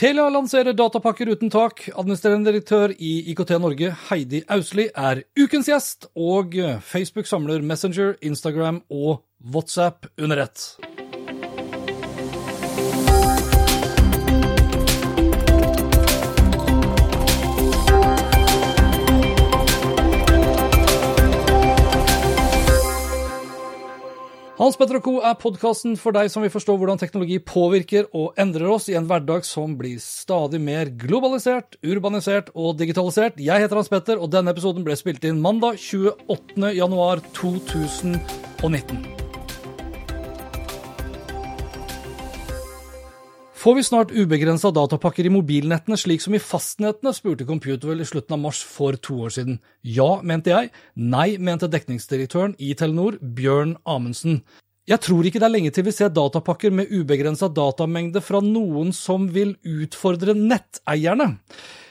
Telia lanserer datapakker uten tak. Administrerende direktør i IKT Norge, Heidi Ausli, er ukens gjest, og Facebook samler Messenger, Instagram og WhatsApp under ett. Hans Petter og Co. er podkasten for deg som vil forstå hvordan teknologi påvirker og endrer oss i en hverdag som blir stadig mer globalisert, urbanisert og digitalisert. Jeg heter Hans Petter, og denne episoden ble spilt inn mandag 28. Får vi snart ubegrensa datapakker i mobilnettene slik som i fastnettene, spurte Computerwell i slutten av mars for to år siden. Ja, mente jeg. Nei, mente dekningsdirektøren i Telenor, Bjørn Amundsen. Jeg tror ikke det er lenge til vi ser datapakker med ubegrensa datamengde fra noen som vil utfordre netteierne.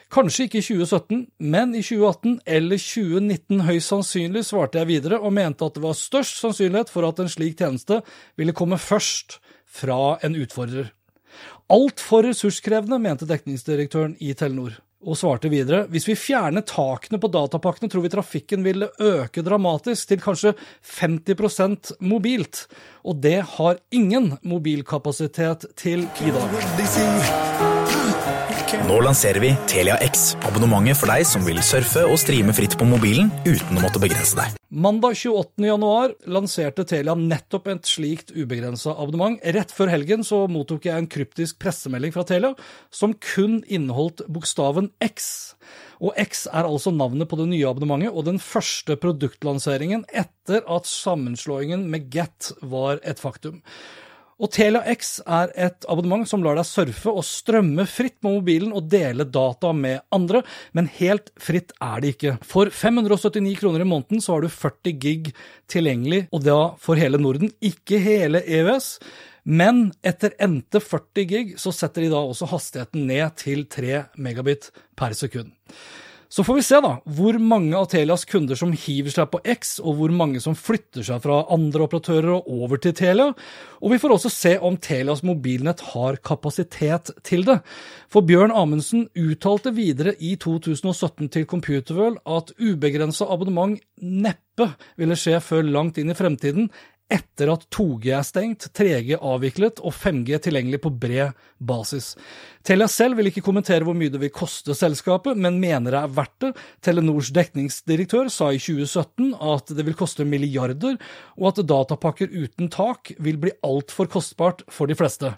Kanskje ikke i 2017, men i 2018 eller 2019 høyst sannsynlig, svarte jeg videre og mente at det var størst sannsynlighet for at en slik tjeneste ville komme først fra en utfordrer. Altfor ressurskrevende, mente dekningsdirektøren i Telenor, og svarte videre hvis vi fjerner takene på datapakkene, tror vi trafikken ville øke dramatisk til kanskje 50% mobilt, og det har ingen mobilkapasitet til i dag. Nå lanserer vi Telia X, abonnementet for deg som vil surfe og streame fritt på mobilen uten å måtte begrense deg. Mandag 28. januar lanserte Telia nettopp et slikt ubegrensa abonnement. Rett før helgen så mottok jeg en kryptisk pressemelding fra Telia som kun inneholdt bokstaven X. Og X er altså navnet på det nye abonnementet og den første produktlanseringen etter at sammenslåingen med Get var et faktum. Og Telia X er et abonnement som lar deg surfe og strømme fritt med mobilen og dele data med andre, men helt fritt er det ikke. For 579 kroner i måneden så har du 40 gig tilgjengelig, og da for hele Norden, ikke hele EØS. Men etter endte 40 gig så setter de da også hastigheten ned til 3 megabit per sekund. Så får vi se da, hvor mange av Telias kunder som hiver seg på X, og hvor mange som flytter seg fra andre operatører og over til Telia. Og vi får også se om Telias mobilnett har kapasitet til det. For Bjørn Amundsen uttalte videre i 2017 til Computerworld at ubegrensa abonnement neppe ville skje før langt inn i fremtiden, etter at 2G er stengt, 3G avviklet og 5G tilgjengelig på bred basis. Telia selv vil ikke kommentere hvor mye det vil koste selskapet, men mener det er verdt det. Telenors dekningsdirektør sa i 2017 at det vil koste milliarder, og at datapakker uten tak vil bli altfor kostbart for de fleste.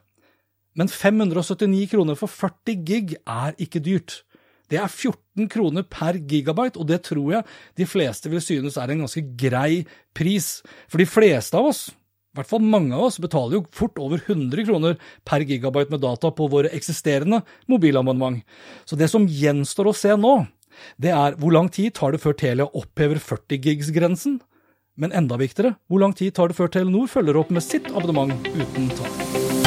Men 579 kroner for 40 gig er ikke dyrt. Det er 14 kroner per gigabyte, og det tror jeg de fleste vil synes er en ganske grei pris. For de fleste av oss, i hvert fall mange av oss, betaler jo fort over 100 kroner per gigabyte med data på våre eksisterende mobilabonnement. Så det som gjenstår å se nå, det er hvor lang tid tar det før Telia opphever 40 gigs-grensen? Men enda viktigere, hvor lang tid tar det før Telenor følger opp med sitt abonnement uten tak?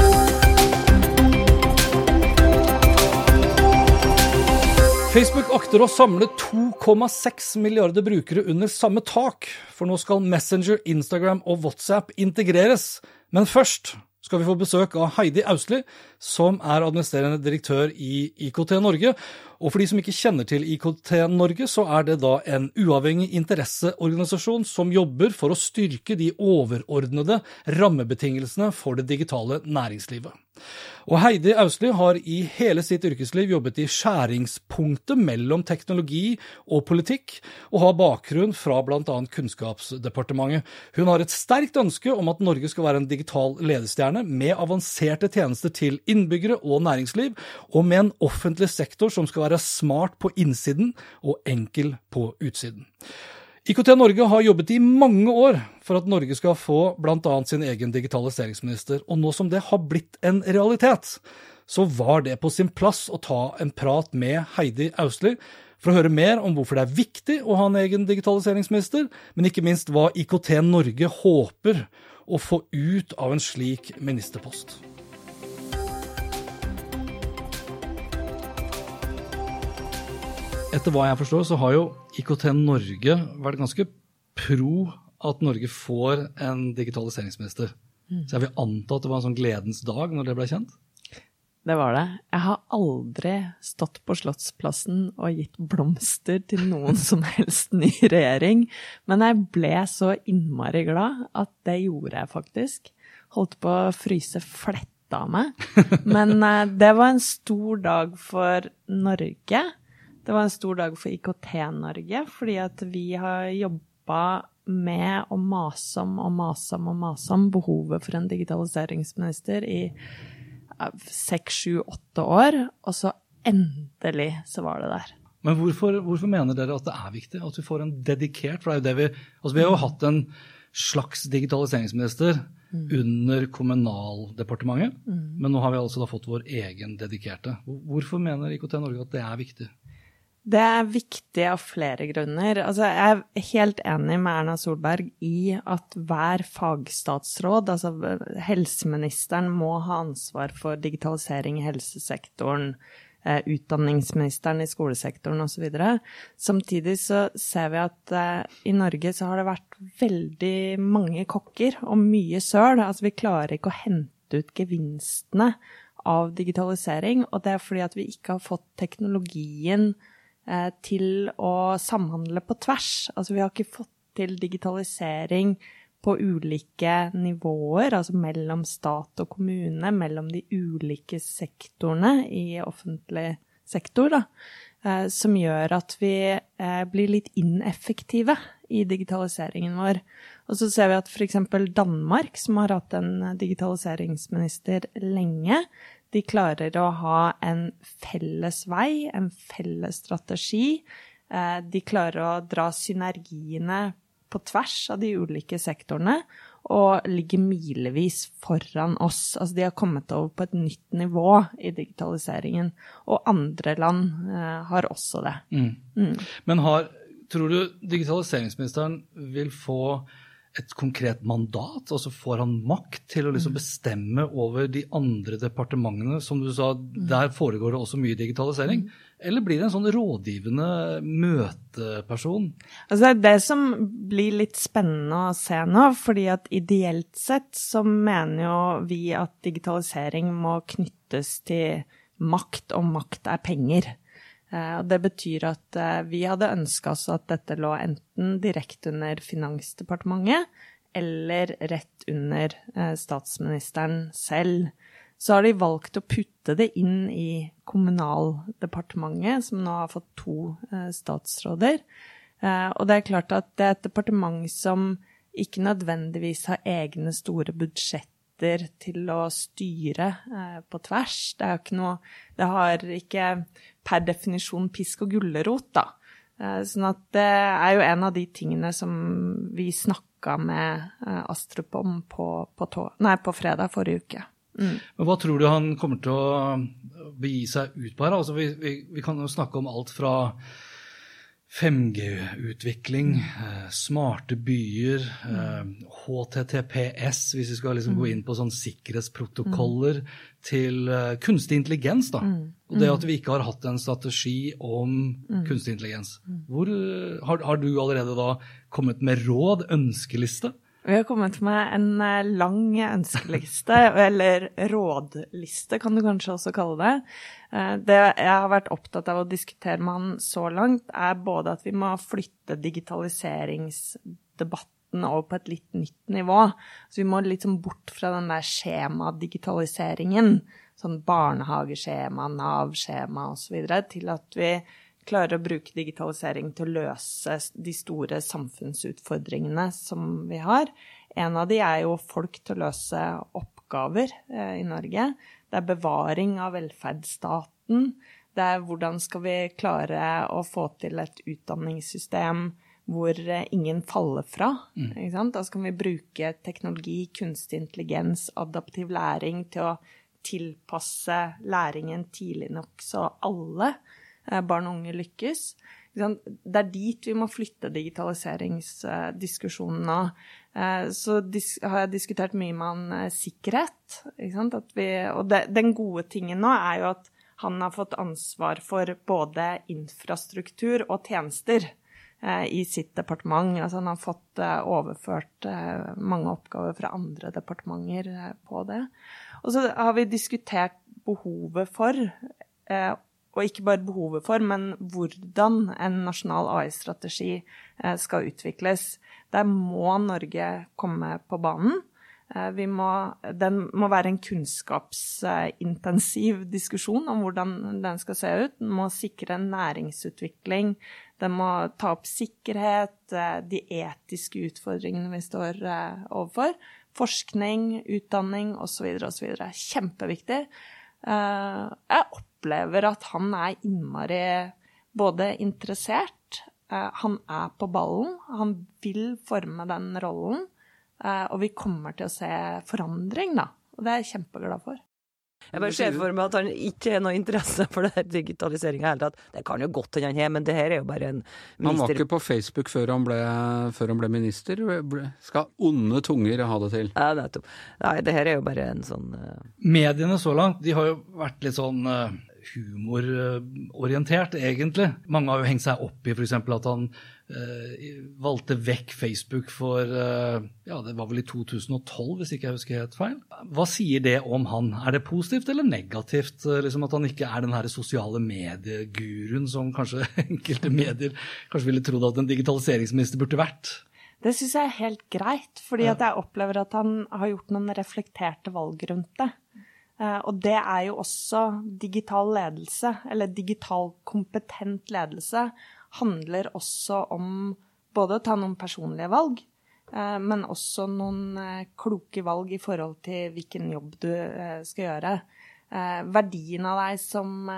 Facebook akter å samle 2,6 milliarder brukere under samme tak, for nå skal Messenger, Instagram og WhatsApp integreres. Men først skal vi få besøk av Heidi Austli, som er administrerende direktør i IKT Norge. Og for de som ikke kjenner til IKT Norge, så er det da en uavhengig interesseorganisasjon som jobber for å styrke de overordnede rammebetingelsene for det digitale næringslivet. Og Heidi Ausli har i hele sitt yrkesliv jobbet i skjæringspunktet mellom teknologi og politikk, og har bakgrunn fra bl.a. Kunnskapsdepartementet. Hun har et sterkt ønske om at Norge skal være en digital ledestjerne med avanserte tjenester til innbyggere og næringsliv, og med en offentlig sektor som skal være smart på innsiden og enkel på utsiden. IKT Norge har jobbet i mange år for at Norge skal få bl.a. sin egen digitaliseringsminister, og nå som det har blitt en realitet, så var det på sin plass å ta en prat med Heidi Austli for å høre mer om hvorfor det er viktig å ha en egen digitaliseringsminister, men ikke minst hva IKT Norge håper å få ut av en slik ministerpost. Etter hva jeg forstår, så har jo IKT Norge vært ganske pro at Norge får en digitaliseringsminister. Så jeg vil anta at det var en sånn gledens dag når det ble kjent? Det var det. Jeg har aldri stått på Slottsplassen og gitt blomster til noen som helst ny regjering, men jeg ble så innmari glad at det gjorde jeg faktisk. Holdt på å fryse fletta av meg. Men eh, det var en stor dag for Norge. Det var en stor dag for IKT-Norge, fordi at vi har jobba med å mase om og mase om og mase om behovet for en digitaliseringsminister i seks, sju, åtte år, og så endelig så var det der. Men hvorfor, hvorfor, mener dere at det er viktig at vi får en dedikert For det er jo det vi Altså, vi har jo hatt en slags digitaliseringsminister mm. under Kommunaldepartementet, mm. men nå har vi altså da fått vår egen dedikerte. Hvorfor mener IKT Norge at det er viktig? Det er viktig av flere grunner. Altså, jeg er helt enig med Erna Solberg i at hver fagstatsråd, altså helseministeren, må ha ansvar for digitalisering i helsesektoren, eh, utdanningsministeren i skolesektoren osv. Samtidig så ser vi at eh, i Norge så har det vært veldig mange kokker og mye søl. Altså vi klarer ikke å hente ut gevinstene av digitalisering, og det er fordi at vi ikke har fått teknologien til å samhandle på tvers. Altså vi har ikke fått til digitalisering på ulike nivåer, altså mellom stat og kommune, mellom de ulike sektorene i offentlig sektor, da, eh, som gjør at vi eh, blir litt ineffektive i digitaliseringen vår. Og så ser vi at f.eks. Danmark, som har hatt en digitaliseringsminister lenge, de klarer å ha en felles vei, en felles strategi. Eh, de klarer å dra synergiene på tvers av de ulike sektorene og ligger milevis foran oss. Altså de har kommet over på et nytt nivå i digitaliseringen. Og andre land eh, har også det. Mm. Mm. Men har, tror du digitaliseringsministeren vil få et konkret mandat? Altså får han makt til å liksom mm. bestemme over de andre departementene? Som du sa, mm. der foregår det også mye digitalisering. Mm. Eller blir det en sånn rådgivende møteperson? Altså det er det som blir litt spennende å se nå. fordi at ideelt sett så mener jo vi at digitalisering må knyttes til makt, og makt er penger. Eh, og det betyr at eh, vi hadde ønska oss at dette lå enten direkte under Finansdepartementet eller rett under eh, statsministeren selv. Så har de valgt å putte det inn i Kommunaldepartementet, som nå har fått to statsråder. Og det er klart at det er et departement som ikke nødvendigvis har egne store budsjetter til å styre på tvers. Det noe Det har ikke per definisjon pisk og gulrot, da. Eh, sånn at det er jo en av de tingene som vi snakka med eh, Astrup om på, på, nei, på fredag forrige uke. Mm. Men Hva tror du han kommer til å begi seg ut på her? Altså, vi, vi, vi kan jo snakke om alt fra 5G-utvikling, eh, smarte byer, eh, HTTPS, hvis vi skal liksom gå inn på sånn sikkerhetsprotokoller, til eh, kunstig intelligens. da. Og det at vi ikke har hatt en strategi om kunstig intelligens. Hvor, har, har du allerede da kommet med råd, ønskeliste? Vi har kommet med en eh, lang ønskeliste, eller rådliste kan du kanskje også kalle det. Eh, det jeg har vært opptatt av å diskutere med han så langt, er både at vi må flytte digitaliseringsdebatten over på et litt nytt nivå. Så vi må sånn bort fra den der skjemadigitaliseringen, sånn barnehageskjema, Nav-skjema osv., til at vi klarer å bruke digitalisering til å løse de store samfunnsutfordringene som vi har. En av de er jo folk til å løse oppgaver eh, i Norge. Det er bevaring av velferdsstaten. Det er hvordan skal vi klare å få til et utdanningssystem hvor ingen faller fra. Mm. Da skal vi bruke teknologi, kunstig intelligens, adaptiv læring til å tilpasse læringen tidlig nok så alle barn og unge lykkes. Det er dit vi må flytte digitaliseringsdiskusjonen nå. Eh, så har jeg diskutert mye med han eh, sikkerhet. Vi, og det, den gode tingen nå er jo at han har fått ansvar for både infrastruktur og tjenester eh, i sitt departement. Altså han har fått overført mange oppgaver fra andre departementer på det. Og så har vi diskutert behovet for og ikke bare behovet for, men hvordan en nasjonal AI-strategi eh, skal utvikles. Der må Norge komme på banen. Eh, må, den må være en kunnskapsintensiv diskusjon om hvordan den skal se ut. Den må sikre næringsutvikling. Den må ta opp sikkerhet, eh, de etiske utfordringene vi står overfor. Forskning, utdanning osv. osv. Kjempeviktig. Jeg opplever at han er innmari både interessert, eh, han er på ballen, han vil forme den rollen, eh, og vi kommer til å se forandring, da. Og det er jeg kjempeglad for. Jeg bare ser for meg at han ikke har noe interesse for det digitaliseringa i hele tatt. Det kan jo godt hende han har, men det her er jo bare en minister Han var ikke på Facebook før han ble, før han ble minister. Skal onde tunger ha det til? Ja, nettopp. Nei, det her er jo bare en sånn uh... Mediene så langt, de har jo vært litt sånn uh humororientert, egentlig. Mange har jo hengt seg opp i f.eks. at han eh, valgte vekk Facebook for eh, ja, det var vel i 2012, hvis ikke jeg husker helt feil. Hva sier det om han? Er det positivt eller negativt? Eh, liksom At han ikke er den her sosiale medieguruen som kanskje enkelte medier kanskje ville trodd at en digitaliseringsminister burde vært? Det syns jeg er helt greit, fordi ja. jeg opplever at han har gjort noen reflekterte valg rundt det. Eh, og det er jo også digital ledelse, eller digital kompetent ledelse, handler også om både å ta noen personlige valg, eh, men også noen eh, kloke valg i forhold til hvilken jobb du skal gjøre. Verdien av deg som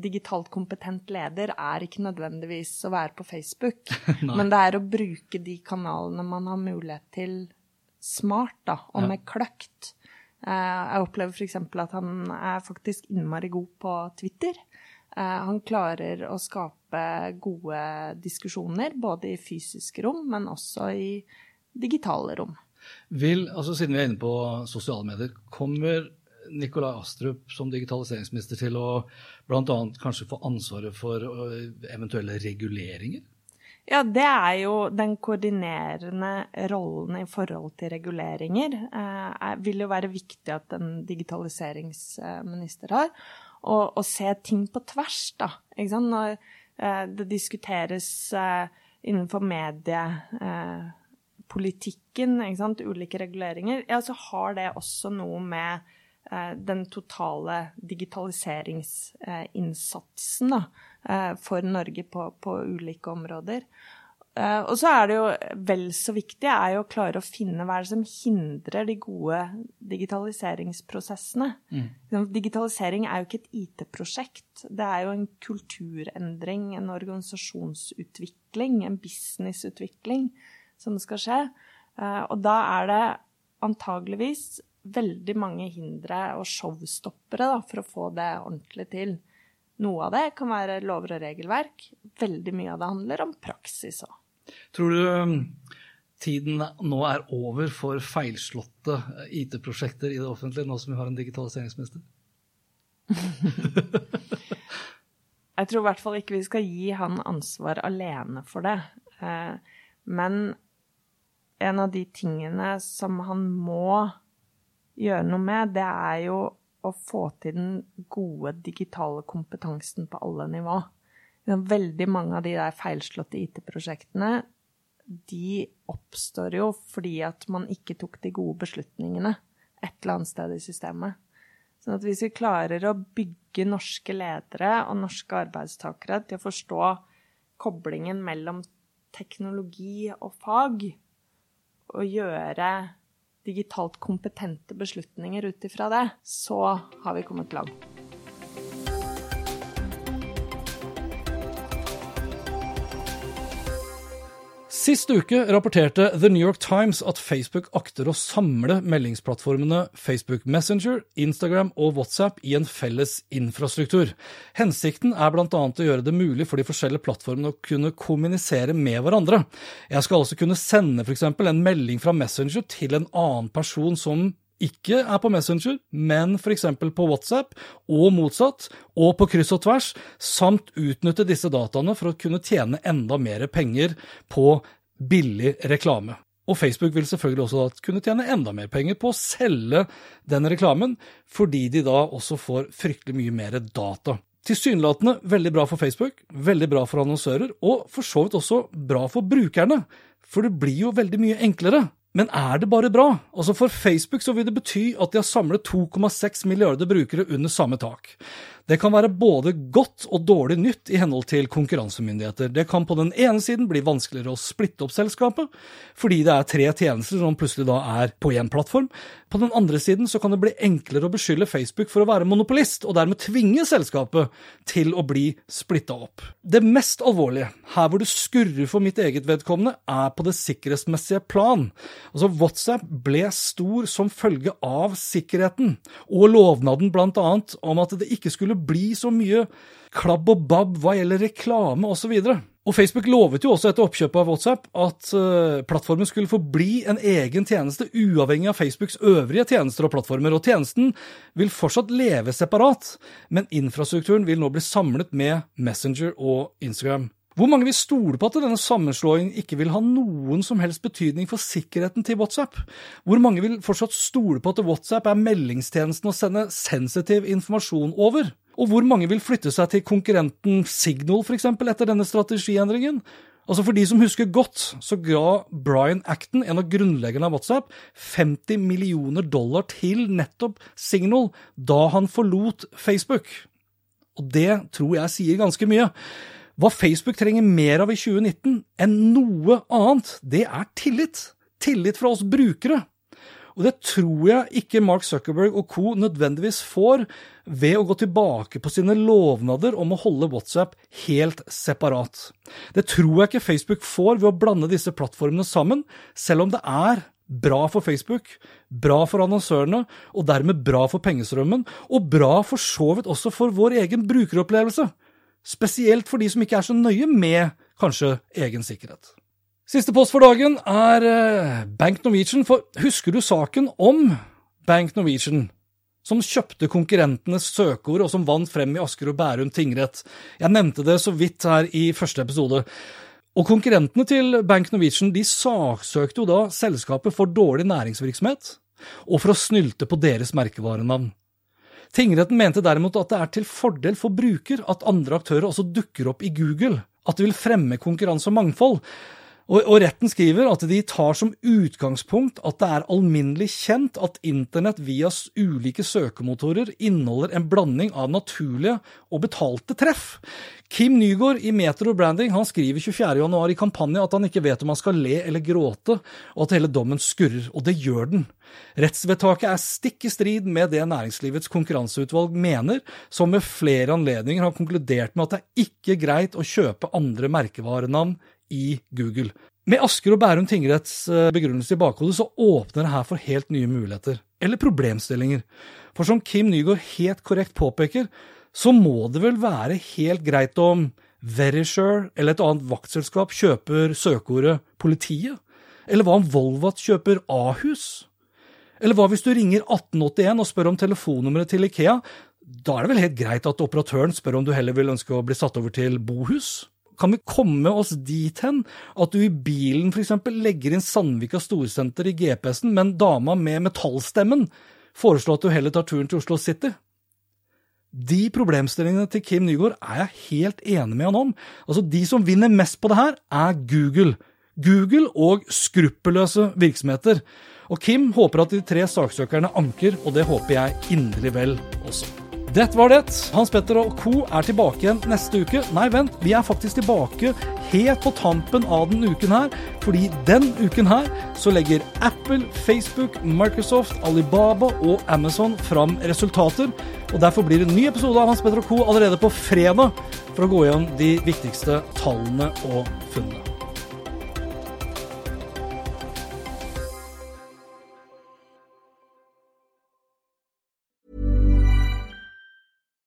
digitalt kompetent leder er ikke nødvendigvis å være på Facebook, men det er å bruke de kanalene man har mulighet til smart, da, og med kløkt. Eh, jeg opplever f.eks. at han er faktisk innmari god på Twitter. Eh, han klarer å skape gode diskusjoner, både i fysiske rom, men også i digitale rom. Vil, altså Siden vi er inne på sosiale medier, kommer Nikolai Astrup som digitaliseringsminister til å bl.a. kanskje få ansvaret for eh, eventuelle reguleringer? Ja, det er jo den koordinerende rollen i forhold til reguleringer. Det vil jo være viktig at en digitaliseringsminister har. Og, og se ting på tvers, da. Når eh, det diskuteres eh, innenfor mediepolitikken, eh, ulike reguleringer, ja, så har det også noe med eh, den totale digitaliseringsinnsatsen, Eh, for Norge på, på ulike områder. Uh, og så er det jo vel så viktig er jo å klare å finne hva som hindrer de gode digitaliseringsprosessene. Mm. Digitalisering er jo ikke et IT-prosjekt. Det er jo en kulturendring, en organisasjonsutvikling, en businessutvikling som skal skje. Og da er det antageligvis veldig mange hindre og showstoppere da, for å få det ordentlig til. Noe av det kan være lover og regelverk. Veldig mye av det handler om praksis òg. Tror du um, tiden nå er over for feilslåtte IT-prosjekter i det offentlige, nå som vi har en digitaliseringsminister? Jeg tror i hvert fall ikke vi skal gi han ansvar alene for det. Eh, men en av de tingene som han må gjøre noe med, det er jo å få til den gode digitale kompetansen på alle nivå. Veldig mange av de der feilslåtte IT-prosjektene de oppstår jo fordi at man ikke tok de gode beslutningene et eller annet sted i systemet. Sånn at hvis vi klarer å bygge norske ledere og norske arbeidstakere til å forstå koblingen mellom teknologi og fag, og gjøre digitalt kompetente beslutninger ut ifra det, så har vi kommet langt. Sist uke rapporterte The New York Times at Facebook akter å samle meldingsplattformene Facebook Messenger, Instagram og WhatsApp i en felles infrastruktur. Hensikten er bl.a. å gjøre det mulig for de forskjellige plattformene å kunne kommunisere med hverandre. Jeg skal altså kunne sende f.eks. en melding fra Messenger til en annen person som ikke er på Messenger, men f.eks. på WhatsApp, og motsatt, og på kryss og tvers, samt utnytte disse dataene for å kunne tjene enda mer penger på billig reklame. Og Facebook vil selvfølgelig også kunne tjene enda mer penger på å selge den reklamen, fordi de da også får fryktelig mye mer data. Tilsynelatende veldig bra for Facebook, veldig bra for annonsører, og for så vidt også bra for brukerne. For det blir jo veldig mye enklere men er det bare bra? Altså For Facebook så vil det bety at de har samlet 2,6 milliarder brukere under samme tak. Det kan være både godt og dårlig nytt i henhold til konkurransemyndigheter. Det kan på den ene siden bli vanskeligere å splitte opp selskapet, fordi det er tre tjenester som plutselig da er på én plattform. På den andre siden så kan det bli enklere å beskylde Facebook for å være monopolist, og dermed tvinge selskapet til å bli splitta opp. Det mest alvorlige, her hvor det skurrer for mitt eget vedkommende, er på det sikkerhetsmessige plan. Altså, WhatsApp ble stor som følge av sikkerheten, og lovnaden blant annet om at det ikke skulle bli så mye klabb og babb hva gjelder reklame osv. Og Facebook lovet jo også etter oppkjøpet av WhatsApp at uh, plattformen skulle forbli en egen tjeneste uavhengig av Facebooks øvrige tjenester og plattformer, og tjenesten vil fortsatt leve separat, men infrastrukturen vil nå bli samlet med Messenger og Instagram. Hvor mange vil stole på at denne sammenslåingen ikke vil ha noen som helst betydning for sikkerheten til WhatsApp? Hvor mange vil fortsatt stole på at WhatsApp er meldingstjenesten å sende sensitiv informasjon over? Og hvor mange vil flytte seg til konkurrenten Signal, f.eks., etter denne strategiendringen? Altså For de som husker godt, så ga Brian Acton, en av grunnleggerne av WhatsApp, 50 millioner dollar til nettopp Signal da han forlot Facebook. Og det tror jeg sier ganske mye. Hva Facebook trenger mer av i 2019 enn noe annet, det er tillit. Tillit fra oss brukere. Og det tror jeg ikke Mark Zuckerberg og co. nødvendigvis får ved å gå tilbake på sine lovnader om å holde WhatsApp helt separat. Det tror jeg ikke Facebook får ved å blande disse plattformene sammen, selv om det er bra for Facebook, bra for annonsørene, og dermed bra for pengestrømmen, og bra for så vidt også for vår egen brukeropplevelse. Spesielt for de som ikke er så nøye med kanskje egen sikkerhet. Siste post for dagen er eh, Bank Norwegian, for husker du saken om Bank Norwegian? Som kjøpte konkurrentenes søkeord, og som vant frem i Asker og Bærum tingrett. Jeg nevnte det så vidt her i første episode. Og konkurrentene til Bank Norwegian de saksøkte jo da selskapet for dårlig næringsvirksomhet, og for å snylte på deres merkevarenavn. Tingretten mente derimot at det er til fordel for bruker at andre aktører også dukker opp i Google, at det vil fremme konkurranse og mangfold. Og, og, retten skriver at de tar som utgangspunkt at det er alminnelig kjent at internett via ulike søkemotorer inneholder en blanding av naturlige og betalte treff. Kim Nygaard i Metro Branding han skriver 24.1 i kampanje at han ikke vet om han skal le eller gråte, og at hele dommen skurrer. Og det gjør den. Rettsvedtaket er stikk i strid med det Næringslivets konkurranseutvalg mener, som ved flere anledninger har konkludert med at det er ikke greit å kjøpe andre merkevarenavn i Google. Med Asker og Bærum tingretts eh, begrunnelse i bakhodet så åpner det her for helt nye muligheter, eller problemstillinger. For som Kim Nygaard helt korrekt påpeker, så må det vel være helt greit om Verisure eller et annet vaktselskap kjøper søkeordet politiet? Eller hva om Volvat kjøper Ahus? Eller hva hvis du ringer 1881 og spør om telefonnummeret til Ikea? Da er det vel helt greit at operatøren spør om du heller vil ønske å bli satt over til Bohus? Kan vi komme oss dit hen at du i bilen f.eks. legger inn Sandvika Storsenter i GPS-en, men dama med metallstemmen foreslår at du heller tar turen til Oslo City? De problemstillingene til Kim Nygaard er jeg helt enig med han om. Altså, De som vinner mest på det her, er Google. Google og skruppelløse virksomheter. Og Kim håper at de tre saksøkerne anker, og det håper jeg inderlig vel også. Dette var det. Hans Petter og co. er tilbake igjen neste uke. Nei, vent, vi er faktisk tilbake helt på tampen av den uken her. Fordi den uken her så legger Apple, Facebook, Microsoft, Alibaba og Amazon fram resultater. Og Derfor blir det en ny episode av Hans Petter og co. allerede på fredag for å gå gjennom de viktigste tallene og funnene.